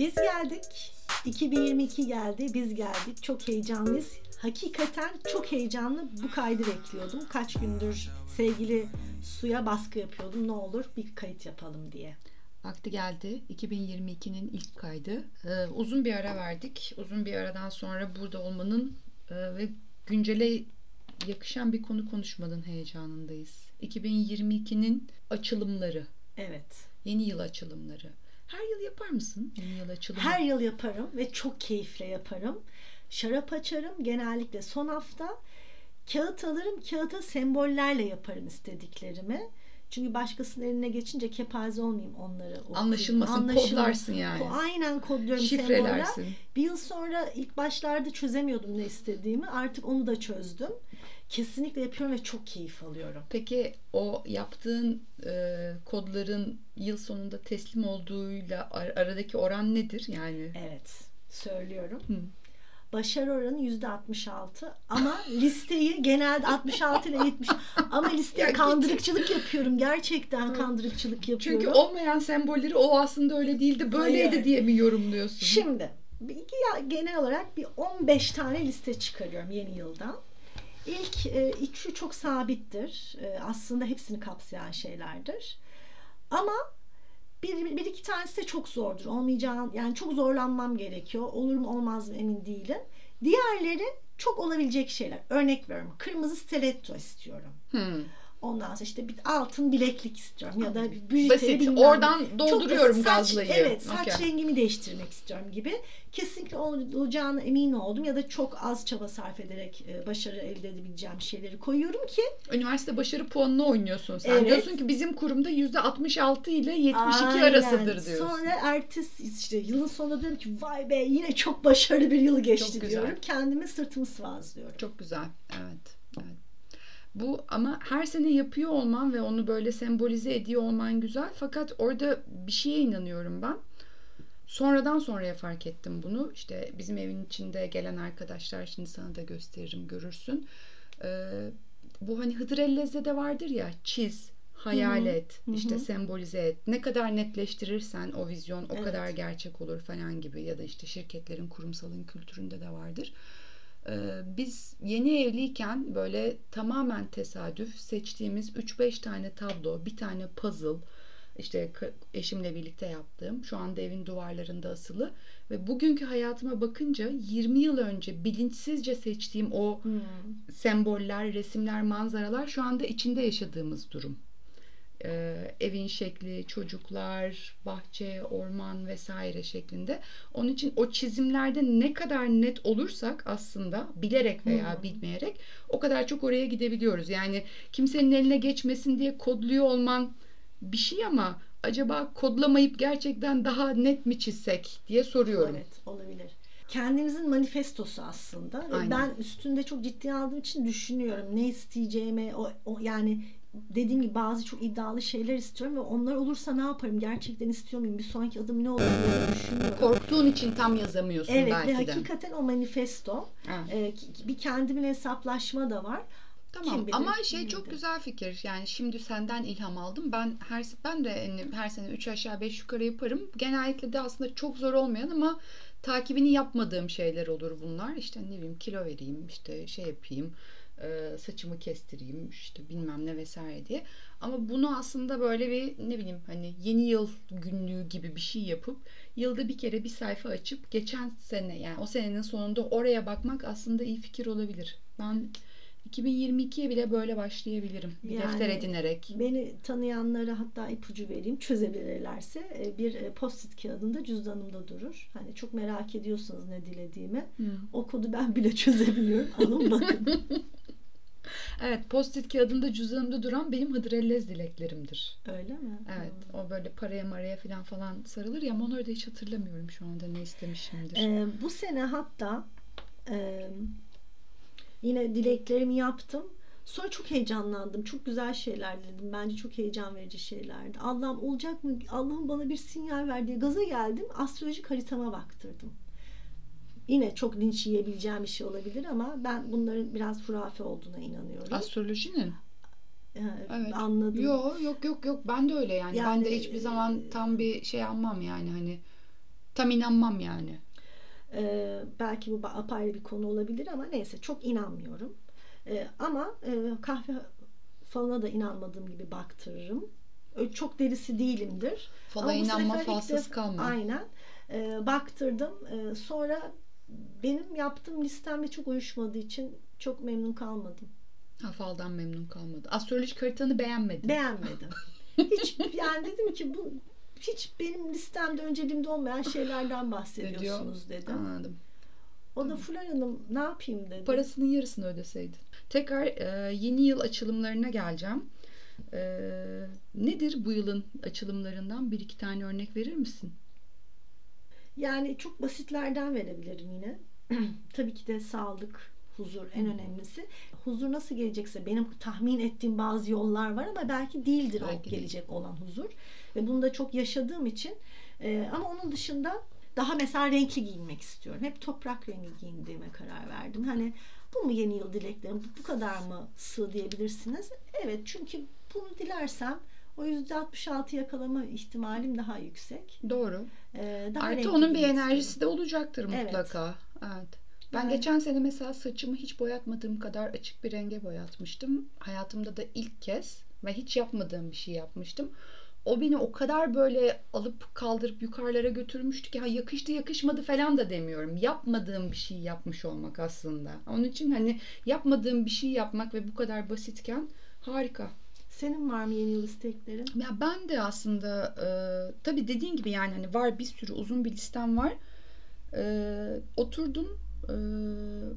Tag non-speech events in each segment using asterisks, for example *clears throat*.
Biz geldik. 2022 geldi. Biz geldik. Çok heyecanlıyız. Hakikaten çok heyecanlı bu kaydı bekliyordum. Kaç gündür sevgili Suya baskı yapıyordum. Ne olur bir kayıt yapalım diye. Vakti geldi. 2022'nin ilk kaydı. Ee, uzun bir ara verdik. Uzun bir aradan sonra burada olmanın e, ve güncele yakışan bir konu konuşmanın heyecanındayız. 2022'nin açılımları. Evet. Yeni yıl açılımları. Her yıl yapar mısın yeni yıl açılımı? Her yıl yaparım ve çok keyifle yaparım. Şarap açarım genellikle son hafta. Kağıt alırım, kağıta sembollerle yaparım istediklerimi. Çünkü başkasının eline geçince kepaze olmayayım onları okuyayım. Anlaşılmasın, Anlaşılma- kodlarsın yani. Aynen kodluyorum Şifrelersin. semboller. Bir yıl sonra ilk başlarda çözemiyordum ne istediğimi. Artık onu da çözdüm. Kesinlikle yapıyorum ve çok keyif alıyorum. Peki o yaptığın e, kodların yıl sonunda teslim olduğuyla ar- aradaki oran nedir? Yani Evet, söylüyorum. Hı. Başarı oranı yüzde 66 ama *laughs* listeyi genelde 66 ile 70 *laughs* ama listeye Ya kandırıkçılık yapıyorum. Gerçekten kandırıkçılık yapıyorum. çünkü olmayan sembolleri o aslında öyle değildi, böyleydi Hayır. diye mi yorumluyorsun? Şimdi genel olarak bir 15 tane liste çıkarıyorum yeni yıldan. İlk e, üçü çok sabittir. E, aslında hepsini kapsayan şeylerdir. Ama bir, bir, iki tanesi de çok zordur. Olmayacağın yani çok zorlanmam gerekiyor. Olur mu olmaz mı emin değilim. Diğerleri çok olabilecek şeyler. Örnek veriyorum. Kırmızı stiletto istiyorum. Hmm. Ondan sonra işte bir altın bileklik istiyorum ya da bir büyüteli Basit. bilmem. Oradan dolduruyorum basit. Saç- gazlayı. Evet saç Okey. rengimi değiştirmek istiyorum gibi. Kesinlikle olacağına emin oldum ya da çok az çaba sarf ederek e, başarı elde edebileceğim şeyleri koyuyorum ki Üniversite başarı puanını oynuyorsun sen. Evet. Diyorsun ki bizim kurumda %66 ile 72 Aynen. arasıdır diyorsun. Sonra ertesi işte yılın sonunda diyorum ki vay be yine çok başarılı bir yıl geçti Çok güzel. diyorum. Kendime sırtımı sıvazlıyorum. Çok güzel. Evet. Bu ama her sene yapıyor olman ve onu böyle sembolize ediyor olman güzel. Fakat orada bir şeye inanıyorum ben. Sonradan sonraya fark ettim bunu. İşte bizim evin içinde gelen arkadaşlar şimdi sana da gösteririm görürsün. Ee, bu hani Hıdrellez'de de vardır ya çiz, hayal et, Hı hı. işte sembolize et. Ne kadar netleştirirsen o vizyon o Evet. kadar gerçek olur falan gibi ya da işte şirketlerin kurumsalın kültüründe de vardır. Biz yeni evliyken böyle tamamen tesadüf seçtiğimiz 3-5 tane tablo, bir tane puzzle işte eşimle birlikte yaptığım şu anda evin duvarlarında asılı ve bugünkü hayatıma bakınca 20 yıl önce bilinçsizce seçtiğim o Hmm. semboller, resimler, manzaralar şu anda içinde yaşadığımız durum. Ee, evin şekli, çocuklar, bahçe, orman vesaire şeklinde. Onun için o çizimlerde ne kadar net olursak aslında bilerek veya Hmm. bilmeyerek o kadar çok oraya gidebiliyoruz. Yani kimsenin eline geçmesin diye kodluyor olman bir şey ama acaba kodlamayıp gerçekten daha net mi çizsek diye soruyorum. Evet olabilir. Kendimizin manifestosu aslında. E, Aynen. Ben üstünde çok ciddi aldığım için düşünüyorum ne isteyeceğimi. O, o yani dediğim gibi bazı çok iddialı şeyler istiyorum ve onlar olursa ne yaparım? Gerçekten istiyor muyum? Bir sonraki adım ne olur diye düşünüyorum. Korktuğun için tam yazamıyorsun Evet belki ve de. hakikaten o manifesto. Evet. e, bir kendimin hesaplaşma da var. Tamam bilir, ama şey çok bilir. güzel fikir. Yani şimdi senden ilham aldım. Ben her ben de yani her sene 3 aşağı 5 yukarı yaparım. Genellikle de aslında çok zor olmayan ama takibini yapmadığım şeyler olur bunlar. İşte ne bileyim kilo vereyim, işte şey yapayım, e, saçımı kestireyim, işte bilmem ne vesaire diye. Ama bunu aslında böyle bir ne bileyim hani yeni yıl günlüğü gibi bir şey yapıp yılda bir kere bir sayfa açıp geçen sene yani o senenin sonunda oraya bakmak aslında iyi fikir olabilir. Ben 2022'ye bile böyle başlayabilirim. Bir Yani defter edinerek. Beni tanıyanlara hatta ipucu vereyim çözebilirlerse e, bir e, post-it kağıdında cüzdanımda durur. Hani çok merak ediyorsanız ne dilediğimi. Hı. O kodu ben bile çözebiliyorum. Alın bakın. *laughs* Evet, post-it kağıdında cüzdanımda duran benim Hıdrellez dileklerimdir. Öyle mi? Evet, o böyle paraya maraya falan falan sarılır ya onları da hiç hatırlamıyorum şu anda ne istemişimdir. Ee, bu sene hatta e, yine dileklerimi yaptım. Sonra çok heyecanlandım. Çok güzel şeyler dedim. Bence çok heyecan verici şeylerdi. Allah'ım olacak mı? Allah'ım bana bir sinyal ver diye gaza geldim. Astrolojik haritama baktırdım. Yine çok linç yiyebileceğim bir şey olabilir ama ben bunların biraz hurafe olduğuna inanıyorum. Astrolojinin? Ee, Evet. Anladım. Yok yok yok yok ben de öyle yani. ben Yani, de hiçbir zaman tam bir şey almam yani hani Tam inanmam yani. Ee, belki bu apayrı bir konu olabilir ama neyse çok inanmıyorum. Ee, ama e, kahve falına da inanmadığım gibi baktırırım. Öyle çok derisi değilimdir. Fala Ama inanma falsız kalma. Aynen. Ee, baktırdım. Ee, sonra benim yaptığım listemle çok uyuşmadığı için çok memnun kalmadım. Ha, faldan memnun kalmadı. Astrolojik haritanı beğenmedin. Beğenmedim. *laughs* Hiç yani dedim ki bu hiç benim listemde önceliğimde olmayan şeylerden bahsediyorsunuz dedim. Anladım. O da Fulya Hanım ne yapayım dedi. Parasının yarısını ödeseydin. Tekrar e, yeni yıl açılımlarına geleceğim. E, nedir bu yılın açılımlarından bir iki tane örnek verir misin? Yani çok basitlerden verebilirim yine. *clears throat* Tabii ki de sağlık, huzur en önemlisi. Huzur nasıl gelecekse benim tahmin ettiğim bazı yollar var ama belki değildir Belki o değil. gelecek olan huzur. Ve bunu da çok yaşadığım için e, ama onun dışında daha mesela renkli giyinmek istiyorum. Hep toprak rengi giyindiğime karar verdim. Hani bu mu yeni yıl dileklerim? Bu kadar mı sığ diyebilirsiniz? Evet çünkü bunu dilersem o %66 yakalama ihtimalim daha yüksek. Doğru. Ee, daha Artı onun bir enerjisi istiyorum. de olacaktır Evet. mutlaka. Evet. Ben Yani- geçen sene mesela saçımı hiç boyatmadığım kadar açık bir renge boyatmıştım. Hayatımda da ilk kez ve hiç yapmadığım bir şey yapmıştım. O beni o kadar böyle alıp kaldırıp yukarılara götürmüştü ki ha yakıştı yakışmadı falan da demiyorum. Yapmadığım bir şey yapmış olmak aslında. Onun için hani yapmadığım bir şey yapmak ve bu kadar basitken harika. Senin var mı yeni yıl isteklerin? Ya ben de aslında e, tabii dediğin gibi yani hani var bir sürü uzun bir listem var. E, oturdum e,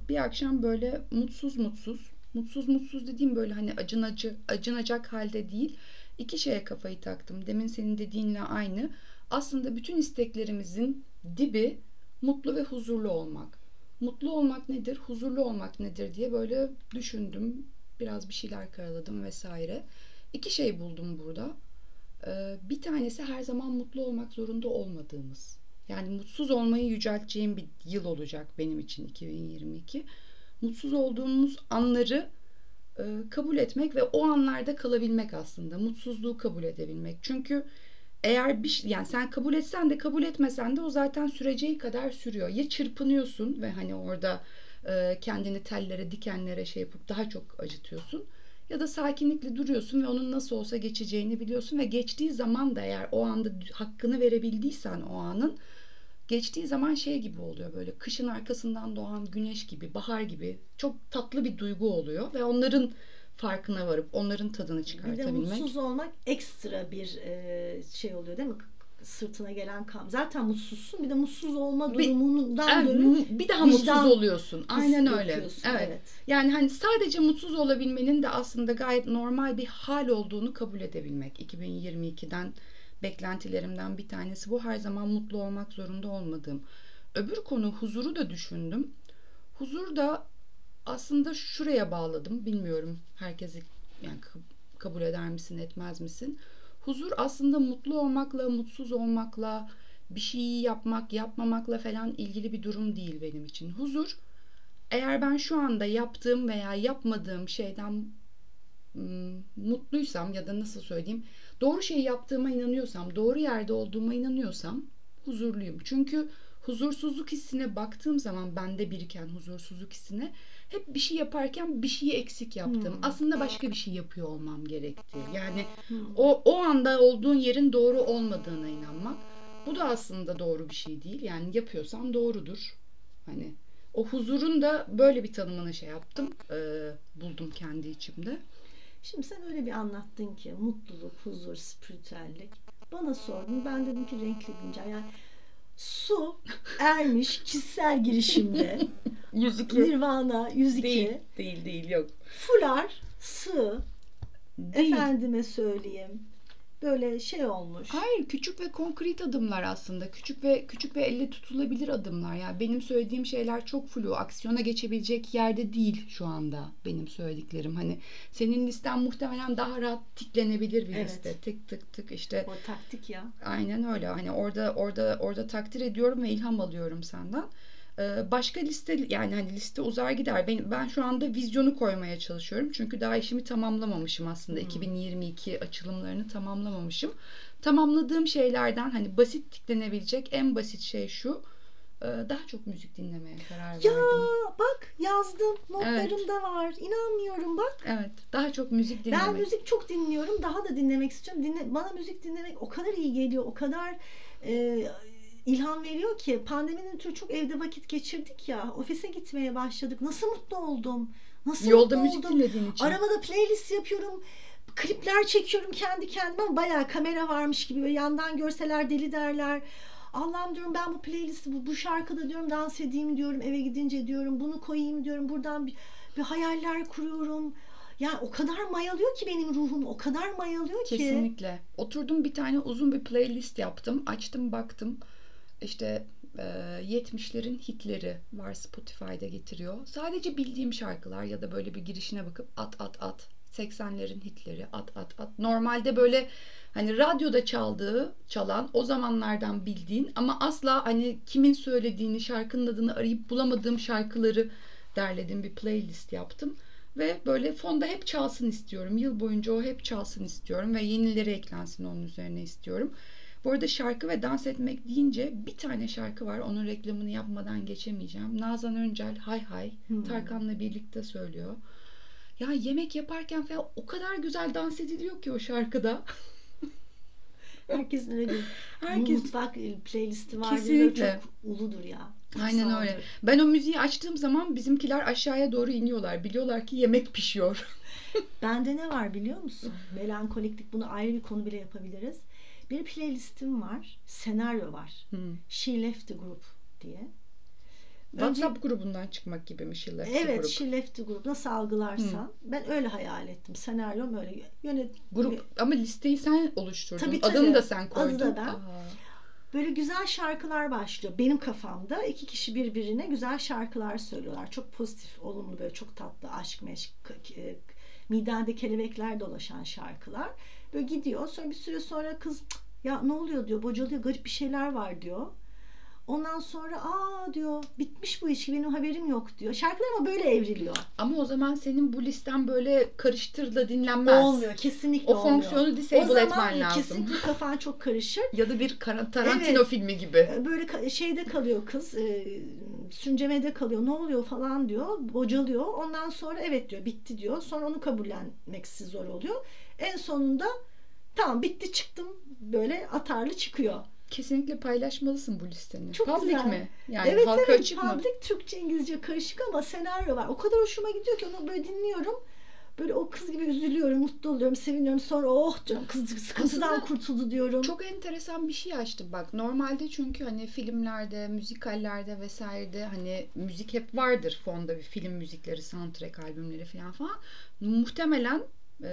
bir akşam böyle mutsuz mutsuz, mutsuz mutsuz dediğim böyle hani acın acı, acınacak halde değil. İki şeye kafayı taktım. Demin senin dediğinle aynı. Aslında bütün isteklerimizin dibi mutlu ve huzurlu olmak. Mutlu olmak nedir, huzurlu olmak nedir diye böyle düşündüm. Biraz bir şeyler karaladım vesaire. İki şey buldum burada. Ee, bir tanesi her zaman mutlu olmak zorunda olmadığımız. Yani mutsuz olmayı yücelteceğim bir yıl olacak benim için 2022. Mutsuz olduğumuz anları e, kabul etmek ve o anlarda kalabilmek aslında. Mutsuzluğu kabul edebilmek. Çünkü eğer bir yani sen kabul etsen de kabul etmesen de o zaten süreceği kadar sürüyor. Ya çırpınıyorsun ve hani orada e, kendini tellere, dikenlere şey yapıp daha çok acıtıyorsun. Ya da sakinlikle duruyorsun ve onun nasıl olsa geçeceğini biliyorsun ve geçtiği zaman da eğer o anda hakkını verebildiysen o anın geçtiği zaman şey gibi oluyor böyle kışın arkasından doğan güneş gibi, bahar gibi çok tatlı bir duygu oluyor ve onların farkına varıp onların tadını Bir de çıkartabilmek. mutsuz olmak ekstra bir şey oluyor değil mi? Sırtına gelen kam. Zaten mutsuzsun bir de mutsuz olma Bir- durumundan Evet, dolayı bir daha vicdan mutsuz oluyorsun. Aynen öyle. Evet. Evet. Yani hani sadece mutsuz olabilmenin de aslında gayet normal bir hal olduğunu kabul edebilmek. 2022'den beklentilerimden bir tanesi bu. Her zaman mutlu olmak zorunda olmadığım. Öbür konu huzuru da düşündüm. Huzur da aslında şuraya bağladım. Bilmiyorum herkesi yani ka- kabul eder misin, etmez misin? Huzur aslında mutlu olmakla, mutsuz olmakla, bir şeyi yapmak, yapmamakla falan ilgili bir durum değil benim için. Huzur eğer ben şu anda yaptığım veya yapmadığım şeyden mutluysam ya da nasıl söyleyeyim doğru şeyi yaptığıma inanıyorsam, doğru yerde olduğuma inanıyorsam huzurluyum. Çünkü huzursuzluk hissine baktığım zaman bende biriken huzursuzluk hissine hep bir şey yaparken bir şeyi eksik yaptım. Hmm. Aslında başka bir şey yapıyor olmam gerektiği. Yani Hmm. o, o anda olduğun yerin doğru olmadığına inanmak. Bu da aslında doğru bir şey değil. Yani yapıyorsan doğrudur. Hani o huzurun da böyle bir tanımını şey yaptım. Ee, buldum kendi içimde. Şimdi sen öyle bir anlattın ki mutluluk, huzur, spiritüellik. Bana sordun. Ben dedim ki renkli güncel. Yani su ermiş kişisel girişimde. *laughs* 102. Nirvana 102. Değil, değil, değil yok. Fular, sığ, Değil. efendime söyleyeyim. Böyle şey olmuş. Hayır, küçük ve konkret adımlar aslında. Küçük ve küçük ve elle tutulabilir adımlar. Yani benim söylediğim şeyler çok flu, aksiyona geçebilecek yerde değil şu anda benim söylediklerim. Hani senin listen muhtemelen daha rahat tiklenebilir bir Evet. liste. Tık tık tık işte O taktik ya. Aynen öyle. Hani orada orada orada takdir ediyorum ve ilham alıyorum senden. Ee, başka liste yani hani liste uzar gider. Ben ben şu anda vizyonu koymaya çalışıyorum. Çünkü daha işimi tamamlamamışım aslında. Hmm. 2022 açılımlarını tamamlamamışım. tamamladığım şeylerden hani basit tıklanebilecek en basit şey şu. e, Daha çok müzik dinlemeye karar Ya verdim. bak yazdım. Notlarımda var. İnanmıyorum bak. Evet. Daha çok müzik dinlemek. Ben müzik çok dinliyorum. Daha da dinlemek istiyorum. Dinle, bana müzik dinlemek o kadar iyi geliyor. O kadar e, ilham veriyor ki. Pandeminin ötürü çok evde vakit geçirdik ya. Ofise gitmeye başladık. Nasıl mutlu oldum. Nasıl Yolda mutlu müzik oldum. dinlediğin için. Arabada playlist yapıyorum. Klipler çekiyorum kendi kendime bayağı kamera varmış gibi. Böyle yandan görseler deli derler. Allah'ım diyorum ben bu playlisti bu, bu şarkıda diyorum dans edeyim diyorum eve gidince diyorum bunu koyayım diyorum buradan bir, bir hayaller kuruyorum. Yani o kadar mayalıyor ki benim ruhum o kadar mayalıyor ki. Kesinlikle. Oturdum bir tane uzun bir playlist yaptım. Açtım baktım. İşte e, 70'lerin hitleri var Spotify'da getiriyor. Sadece bildiğim şarkılar ya da böyle bir girişine bakıp at at at. 80'lerin hitleri at at at. Normalde böyle hani radyoda çaldığı, çalan o zamanlardan bildiğin ama asla hani kimin söylediğini, şarkının adını arayıp bulamadığım şarkıları derledim bir playlist yaptım. Ve böyle fonda hep çalsın istiyorum. Yıl boyunca o hep çalsın istiyorum ve yenileri eklensin onun üzerine istiyorum. Bu arada şarkı ve dans etmek deyince bir tane şarkı var. Onun reklamını yapmadan geçemeyeceğim. Nazan Öncel Hay Hay Hmm. Tarkan'la birlikte söylüyor. Ya yemek yaparken falan o kadar güzel dans ediliyor ki o şarkıda. *laughs* Herkesin öyle Herkes mutfak playlisti vardır. Kesinlikle. Çok uludur ya. Aynen kutsaldır. öyle. Ben o müziği açtığım zaman bizimkiler aşağıya doğru iniyorlar. Biliyorlar ki yemek pişiyor. *laughs* Bende ne var biliyor musun? *laughs* Melankoliklik bunu ayrı bir konu bile yapabiliriz. Bir playlistim var. Senaryo var. Hmm. She Left the Group diye. WhatsApp grubundan çıkmak gibi mi Şiller? Evet, grup? She Left the Group nasıl algılarsan. Ben öyle hayal ettim. Senaryom öyle. Yönet Grup ama listeyi sen oluşturdun. Tabii, Adını tabii. da sen koydun. Adı da ben. Aa, Böyle güzel şarkılar başlıyor. Benim kafamda iki kişi birbirine güzel şarkılar söylüyorlar. Çok pozitif, olumlu böyle çok tatlı aşk meşk, e, midende kelebekler dolaşan şarkılar. Böyle gidiyor. Sonra bir süre sonra kız "Cık, ya ne oluyor diyor. Bocalıyor. Garip bir şeyler var diyor. Ondan sonra aa diyor bitmiş bu iş benim haberim yok diyor. Şarkılar ama böyle evriliyor. Ama o zaman senin bu listen böyle karıştır da dinlenmez. Olmuyor. Kesinlikle O olmuyor. fonksiyonu disable o zaman etmen lazım. kesinlikle kafan çok karışır. Ya da bir Tarantino Evet. filmi gibi. E, böyle şeyde kalıyor kız e, süncemede kalıyor ne oluyor falan diyor bocalıyor ondan sonra evet diyor bitti diyor sonra onu kabullenmeksi zor oluyor en sonunda tamam bitti çıktım böyle atarlı çıkıyor Kesinlikle paylaşmalısın bu listeni. Çok Public güzel. mi? Yani evet halka evet açık mı? public Türkçe İngilizce karışık ama senaryo var o kadar hoşuma gidiyor ki onu böyle dinliyorum böyle o kız gibi üzülüyorum mutlu oluyorum seviniyorum sonra oh diyorum kız sıkıntıdan Aslında kurtuldu diyorum Çok enteresan bir şey açtı bak. Normalde çünkü hani filmlerde, müzikallerde vesairede hani müzik hep vardır fonda bir film müzikleri, soundtrack albümleri falan falan. Muhtemelen e,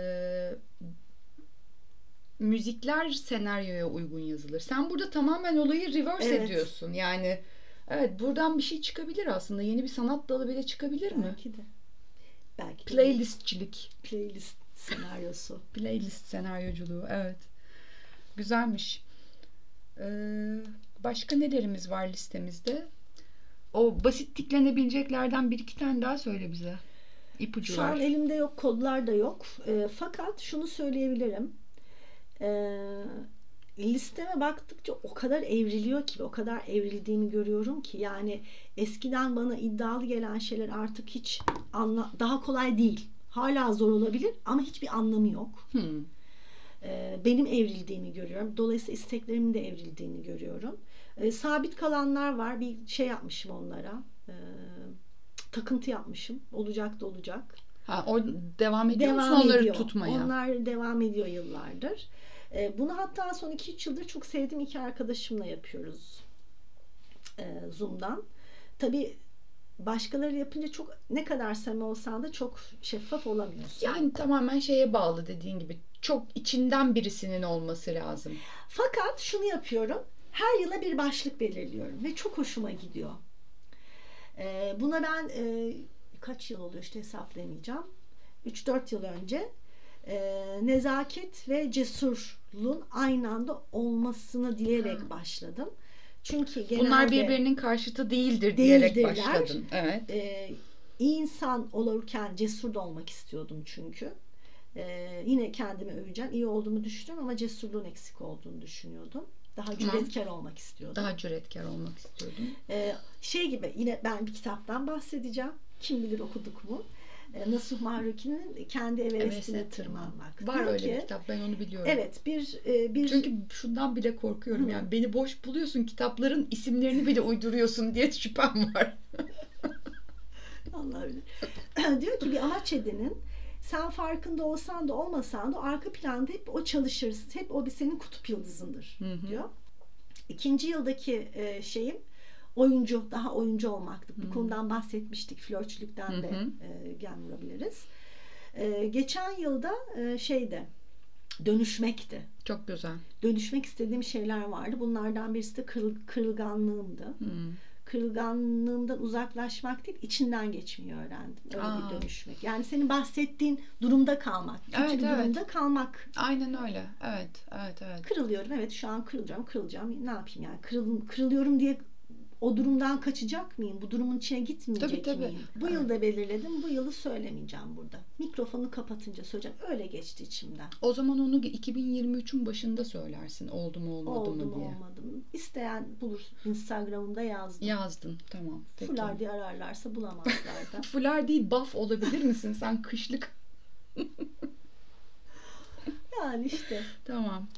müzikler senaryoya uygun yazılır. Sen burada tamamen olayı reverse Evet. ediyorsun. Yani evet buradan bir şey çıkabilir aslında. Yeni bir sanat dalı bile çıkabilir mi? belki de belki de Playlistçilik. playlist senaryosu *laughs* Playlist senaryoculuğu evet. Güzelmiş. Ee, başka nelerimiz var listemizde? O basit tiklenebileceklerden bir iki tane daha söyle bize. İpucu Şu an elimde yok, kodlar da yok. E, fakat şunu söyleyebilirim. E, listeme baktıkça o kadar evriliyor ki, o kadar evrildiğini görüyorum ki. Yani eskiden bana iddialı gelen şeyler artık hiç anla daha kolay değil. Hala zor olabilir ama hiçbir anlamı yok. Hmm. E, benim evrildiğimi görüyorum. Dolayısıyla isteklerimin de evrildiğini görüyorum. E, sabit kalanlar var. Bir şey yapmışım onlara. E, takıntı yapmışım. Olacak da olacak. Ha, o devam ediyor musun onları tutmaya? Onlar devam ediyor yıllardır. Ee, bunu hatta son 2-3 yıldır çok sevdiğim iki arkadaşımla yapıyoruz. Ee, Zoom'dan. Tabii başkaları yapınca çok ne kadar samimi olsan da çok şeffaf olamıyorsun. Yani tamamen şeye bağlı dediğin gibi. Çok içinden birisinin olması lazım. Fakat şunu yapıyorum. Her yıla bir başlık belirliyorum ve çok hoşuma gidiyor. Ee, buna ben e, kaç yıl oluyor işte hesaplayamayacağım. 3-4 yıl önce e, nezaket ve cesurluğun aynı anda olmasını dileyerek Ha. başladım. Çünkü genelde Bunlar birbirinin karşıtı değildir diyerek Değildirler. başladın. Evet. e, iyi insan olurken cesur da olmak istiyordum çünkü. Ee, yine kendimi öveceğim. İyi olduğumu düşünüyorum ama cesurluğun eksik olduğunu düşünüyordum. Daha cüretkar olmak istiyordum. Daha cüretkar olmak istiyordum. Ee, şey gibi yine ben bir kitaptan bahsedeceğim. Kim bilir okuduk mu? Ee, Nasuh Mahruki'nin Kendi Everest'ine Tırmanmak. Var Diyor öyle ki, bir kitap ben onu biliyorum. Evet bir e, bir Çünkü şundan bile korkuyorum Hı. yani beni boş buluyorsun kitapların isimlerini bile uyduruyorsun diye *laughs* şüphem var. *laughs* Allah bilir. *clears throat* diyor ki bir amaç edinin sen farkında olsan da olmasan da arka planda hep o çalışır. Hep o bir senin kutup yıldızındır Hı hı. diyor. İkinci yıldaki e, şeyim oyuncu, daha oyuncu olmaktı. Bu Hı. konudan bahsetmiştik. Flörtçülükten Hı de hı. e, gel vurabiliriz. E, geçen yılda e, şeyde dönüşmekti. Çok güzel. Dönüşmek istediğim şeyler vardı. Bunlardan birisi de kırıl, kırılganlığımdı. Hmm. Kırılganlığımdan uzaklaşmak değil, içinden geçmeyi öğrendim. Öyle Aa. bir dönüşmek. Yani senin bahsettiğin durumda kalmak, kötü Evet, bir evet. durumda kalmak. Aynen öyle. Evet, evet, evet. Kırılıyorum, evet şu an kırılacağım, kırılacağım. Ne yapayım yani? Kırıl, kırılıyorum diye o durumdan kaçacak mıyım? Bu durumun içine gitmeyecek Tabii, tabii. miyim? Bu yılda belirledim, bu yılı söylemeyeceğim burada. Mikrofonu kapatınca söyleyeceğim. Öyle geçti içimden. O zaman onu 2023'ün başında söylersin. Oldu mu olmadı Oldu mı mu diye. olmadı mı? İsteyen bulur. Instagram'ımda yazdım. Yazdın. Tamam. Peki. Fular diye ararlarsa bulamazlar da. *laughs* Fular değil buff olabilir misin? Sen kışlık. yani işte. Tamam.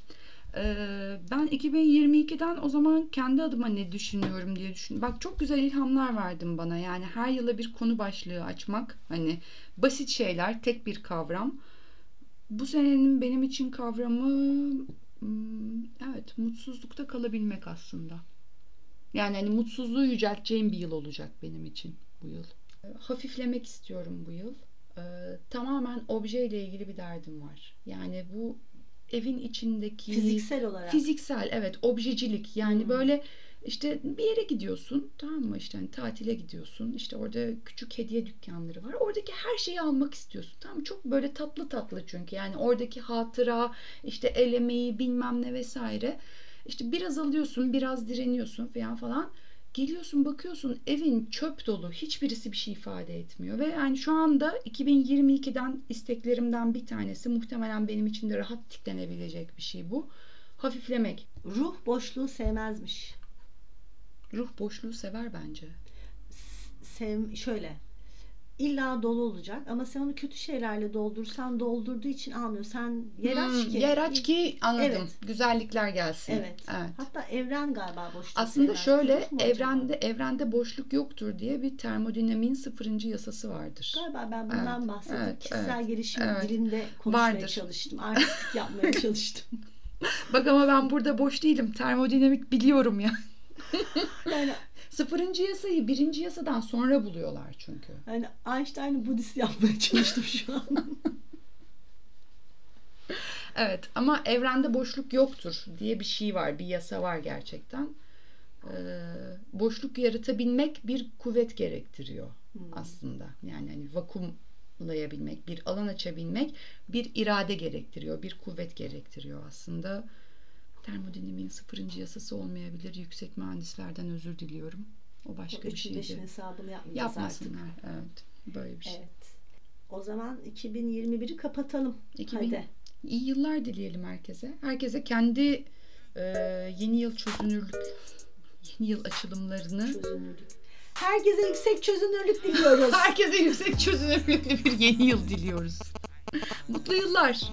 Ee, ben 2022'den o zaman kendi adıma ne düşünüyorum diye düşün. Bak çok güzel ilhamlar verdin bana. Yani her yıla bir konu başlığı açmak. Hani basit şeyler, tek bir kavram. Bu senenin benim için kavramı hmm, evet mutsuzlukta kalabilmek aslında. Yani hani mutsuzluğu yücelteceğim bir yıl olacak benim için bu yıl. Hafiflemek istiyorum bu yıl. Ee, tamamen objeyle ilgili bir derdim var. Yani bu evin içindeki Fiziksel olarak. Fiziksel evet objecilik yani Hmm. böyle işte bir yere gidiyorsun tamam mı işte hani tatile gidiyorsun işte orada küçük hediye dükkanları var oradaki her şeyi almak istiyorsun tamam mı? çok böyle tatlı tatlı çünkü yani oradaki hatıra işte el emeği bilmem ne vesaire işte biraz alıyorsun biraz direniyorsun falan falan geliyorsun bakıyorsun evin çöp dolu hiçbirisi bir şey ifade etmiyor ve yani şu anda 2022'den isteklerimden bir tanesi muhtemelen benim için de rahat tiklenebilecek bir şey bu hafiflemek Ruh boşluğu sevmezmiş. ruh boşluğu sever bence Sev şöyle. İlla dolu olacak ama sen onu kötü şeylerle doldursan doldurduğu için almıyor. Sen yer aç Hmm, ki. yer aç ki anladım Evet. güzellikler gelsin Evet. evet. Hatta evren galiba boşluğu Aslında sevmez. şöyle mu acaba? evrende evrende boşluk yoktur diye bir termodinamiğin sıfırıncı yasası vardır. Galiba ben bundan Evet, bahsedip evet, kişisel evet, gelişim evet. dilinde konuşmaya Vardır. çalıştım. Artistik *laughs* yapmaya çalıştım. Bak ama ben burada boş değilim. Termodinamik biliyorum ya. Yani, Sıfırıncı yasayı birinci yasadan sonra buluyorlar çünkü. yani Einstein'ı Budist yapmaya çalıştım şu an. Evet ama evrende boşluk yoktur diye bir şey var. Bir yasa var gerçekten. Ee, boşluk yaratabilmek bir kuvvet gerektiriyor Hmm. aslında. Yani hani vakumlayabilmek, bir alan açabilmek bir irade gerektiriyor, bir kuvvet gerektiriyor aslında. Termodinamiğin sıfırıncı yasası olmayabilir. Yüksek mühendislerden özür diliyorum. O başka bir Üçün şeydi. hesabını yapmayacağız artık. Yapmasınlar. Evet. Böyle bir şey. Evet. O zaman 2021'i kapatalım. 2000 Hadi. İyi yıllar dileyelim herkese. Herkese kendi e, yeni yıl çözünürlük, yeni yıl açılımlarını Çözünürlük. Herkese yüksek çözünürlük diliyoruz. *laughs* herkese yüksek çözünürlüklü bir yeni yıl diliyoruz. Mutlu yıllar.